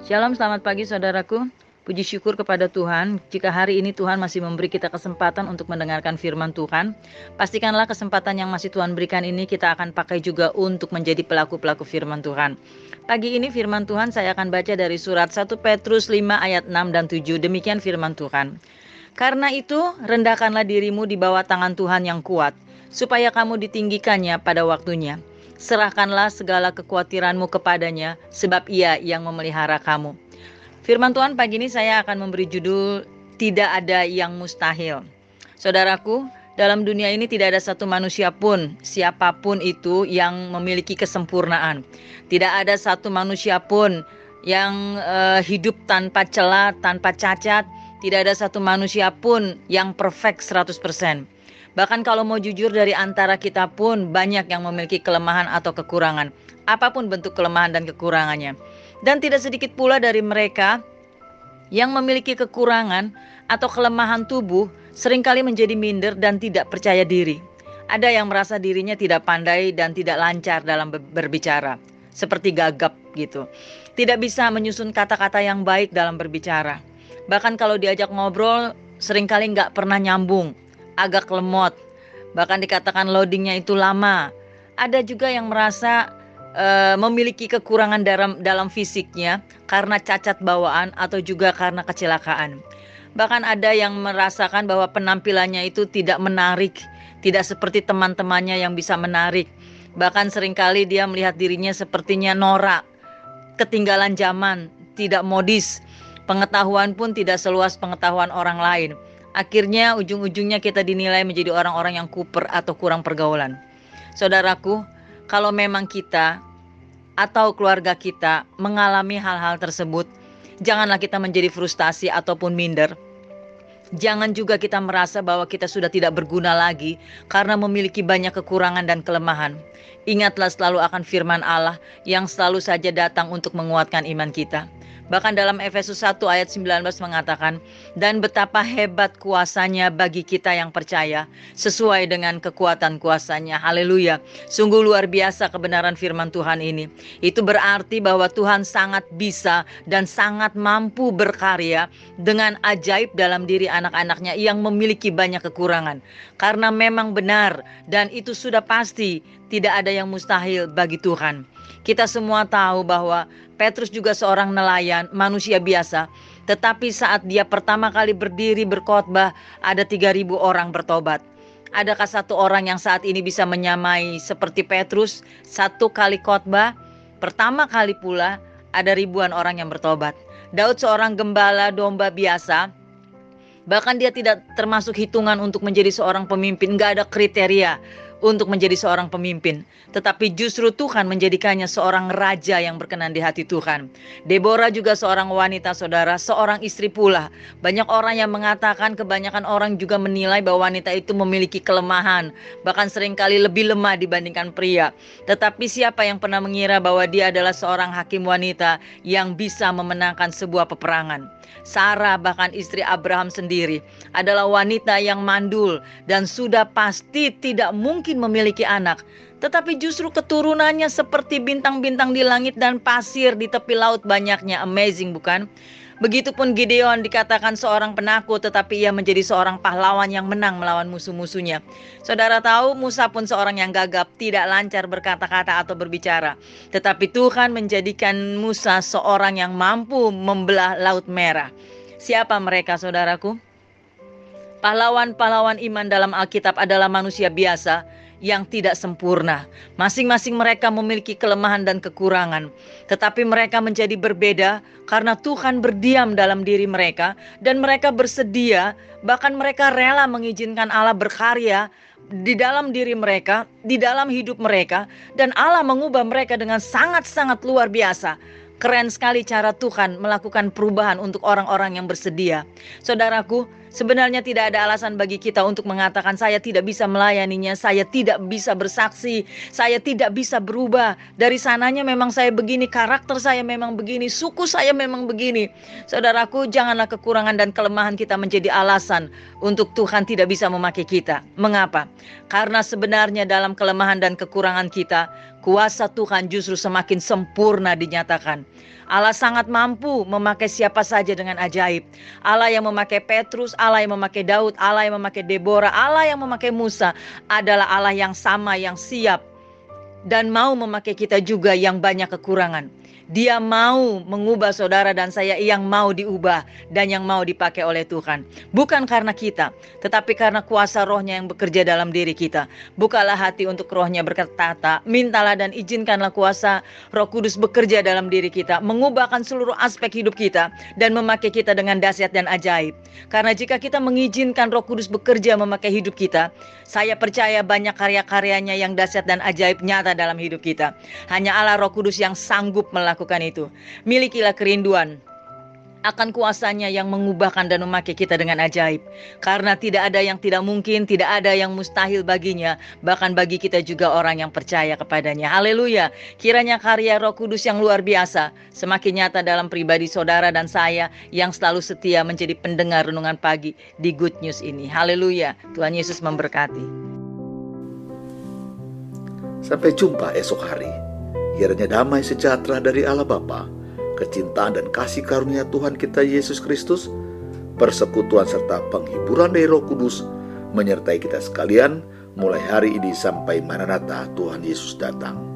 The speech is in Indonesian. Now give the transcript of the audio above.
Shalom, selamat pagi saudaraku. Puji syukur kepada Tuhan, jika hari ini Tuhan masih memberi kita kesempatan untuk mendengarkan firman Tuhan, pastikanlah kesempatan yang masih Tuhan berikan ini kita akan pakai juga untuk menjadi pelaku-pelaku firman Tuhan. Pagi ini firman Tuhan saya akan baca dari surat 1 Petrus 5 ayat 6 dan 7. Demikian firman Tuhan. Karena itu, rendahkanlah dirimu di bawah tangan Tuhan yang kuat, supaya kamu ditinggikannya pada waktunya. Serahkanlah segala kekhawatiranmu kepadanya, sebab ia yang memelihara kamu. Firman Tuhan pagi ini saya akan memberi judul Tidak ada yang mustahil. Saudaraku, dalam dunia ini tidak ada satu manusia pun, siapa pun itu yang memiliki kesempurnaan. Tidak ada satu manusia pun yang uh, hidup tanpa celah, tanpa cacat. Tidak ada satu manusia pun yang perfect 100%. Bahkan kalau mau jujur dari antara kita pun banyak yang memiliki kelemahan atau kekurangan. Apa pun bentuk kelemahan dan kekurangannya. Dan tidak sedikit pula dari mereka yang memiliki kekurangan atau kelemahan tubuh sering kali menjadi minder dan tidak percaya diri. Ada yang merasa dirinya tidak pandai dan tidak lancar dalam berbicara, seperti gagap gitu. Tidak bisa menyusun kata-kata yang baik dalam berbicara. Bahkan kalau diajak ngobrol, sering kali nggak pernah nyambung, agak lemot. Bahkan dikatakan loadingnya itu lama. Ada juga yang merasa uh, memiliki kekurangan dalam dalam fisiknya karena cacat bawaan atau juga karena kecelakaan. Bahkan ada yang merasakan bahwa penampilannya itu tidak menarik, tidak seperti teman-temannya yang bisa menarik. Bahkan sering kali dia melihat dirinya sepertinya norak, ketinggalan zaman, tidak modis. Pengetahuan pun tidak seluas pengetahuan orang lain. Akhirnya ujung-ujungnya kita dinilai menjadi orang-orang yang kuper atau kurang pergaulan. Saudaraku, kalau memang kita atau keluarga kita mengalami hal-hal tersebut, janganlah kita menjadi frustasi ataupun minder. Jangan juga kita merasa bahwa kita sudah tidak berguna lagi karena memiliki banyak kekurangan dan kelemahan. Ingatlah selalu akan firman Allah yang selalu saja datang untuk menguatkan iman kita. Bahkan dalam Efesus 1 ayat 19 mengatakan, dan betapa hebat kuasanya bagi kita yang percaya, sesuai dengan kekuatan kuasanya. Haleluya. Sungguh luar biasa kebenaran firman Tuhan ini. Itu berarti bahwa Tuhan sangat bisa dan sangat mampu berkarya dengan ajaib dalam diri anak-anaknya yang memiliki banyak kekurangan. Karena memang benar dan itu sudah pasti tidak ada yang mustahil bagi Tuhan. Kita semua tahu bahwa Petrus juga seorang nelayan, manusia biasa. Tetapi saat dia pertama kali berdiri berkhotbah, ada 3000 orang bertobat. Adakah satu orang yang saat ini bisa menyamai seperti Petrus, satu kali khotbah, pertama kali pula ada ribuan orang yang bertobat. Daud seorang gembala domba biasa, bahkan dia tidak termasuk hitungan untuk menjadi seorang pemimpin, nggak ada kriteria untuk menjadi seorang pemimpin, tetapi justru Tuhan menjadikannya seorang raja yang berkenan di hati Tuhan. Deborah juga seorang wanita saudara, seorang istri pula. Banyak orang yang mengatakan kebanyakan orang juga menilai bahwa wanita itu memiliki kelemahan, bahkan sering kali lebih lemah dibandingkan pria. Tetapi siapa yang pernah mengira bahwa dia adalah seorang hakim wanita yang bisa memenangkan sebuah peperangan? Sarah bahkan istri Abraham sendiri adalah wanita yang mandul dan sudah pasti tidak mungkin memiliki anak. Tetapi justru keturunannya seperti bintang-bintang di langit dan pasir di tepi laut banyaknya. Amazing bukan? Begitupun Gideon dikatakan seorang penakut tetapi ia menjadi seorang pahlawan yang menang melawan musuh-musuhnya. Saudara tahu Musa pun seorang yang gagap, tidak lancar berkata-kata atau berbicara. Tetapi Tuhan menjadikan Musa seorang yang mampu membelah laut merah. Siapa mereka saudaraku? Pahlawan-pahlawan iman dalam Alkitab adalah manusia biasa yang tidak sempurna. Masing-masing mereka memiliki kelemahan dan kekurangan, tetapi mereka menjadi berbeda karena Tuhan berdiam dalam diri mereka dan mereka bersedia, bahkan mereka rela mengizinkan Allah berkarya di dalam diri mereka, di dalam hidup mereka, dan Allah mengubah mereka dengan sangat-sangat luar biasa. Keren sekali cara Tuhan melakukan perubahan untuk orang-orang yang bersedia. Saudaraku, Sebenarnya tidak ada alasan bagi kita untuk mengatakan saya tidak bisa melayaninya, saya tidak bisa bersaksi, saya tidak bisa berubah. Dari sananya memang saya begini, karakter saya memang begini, suku saya memang begini. Saudaraku, janganlah kekurangan dan kelemahan kita menjadi alasan untuk Tuhan tidak bisa memakai kita. Mengapa? Karena sebenarnya dalam kelemahan dan kekurangan kita, kuasa Tuhan justru semakin sempurna dinyatakan. Allah sangat mampu memakai siapa saja dengan ajaib. Allah yang memakai Petrus, Allah yang memakai Daud, Allah yang memakai Deborah, Allah yang memakai Musa adalah Allah yang sama yang siap dan mau memakai kita juga yang banyak kekurangan. Dia mau mengubah saudara dan saya yang mau diubah dan yang mau dipakai oleh Tuhan. Bukan karena kita, tetapi karena kuasa rohnya yang bekerja dalam diri kita. Bukalah hati untuk rohnya berkata, mintalah dan izinkanlah kuasa roh kudus bekerja dalam diri kita. Mengubahkan seluruh aspek hidup kita dan memakai kita dengan dahsyat dan ajaib. Karena jika kita mengizinkan roh kudus bekerja memakai hidup kita, saya percaya banyak karya-karyanya yang dahsyat dan ajaib nyata dalam hidup kita. Hanya Allah roh kudus yang sanggup melakukan melakukan itu. Milikilah kerinduan akan kuasanya yang mengubahkan dan memakai kita dengan ajaib. Karena tidak ada yang tidak mungkin, tidak ada yang mustahil baginya, bahkan bagi kita juga orang yang percaya kepadanya. Haleluya. Kiranya karya Roh Kudus yang luar biasa semakin nyata dalam pribadi saudara dan saya yang selalu setia menjadi pendengar renungan pagi di Good News ini. Haleluya. Tuhan Yesus memberkati. Sampai jumpa esok hari. Kiranya damai sejahtera dari Allah Bapa, kecintaan dan kasih karunia Tuhan kita Yesus Kristus, persekutuan serta penghiburan dari Roh Kudus menyertai kita sekalian mulai hari ini sampai Maranatha Tuhan Yesus datang.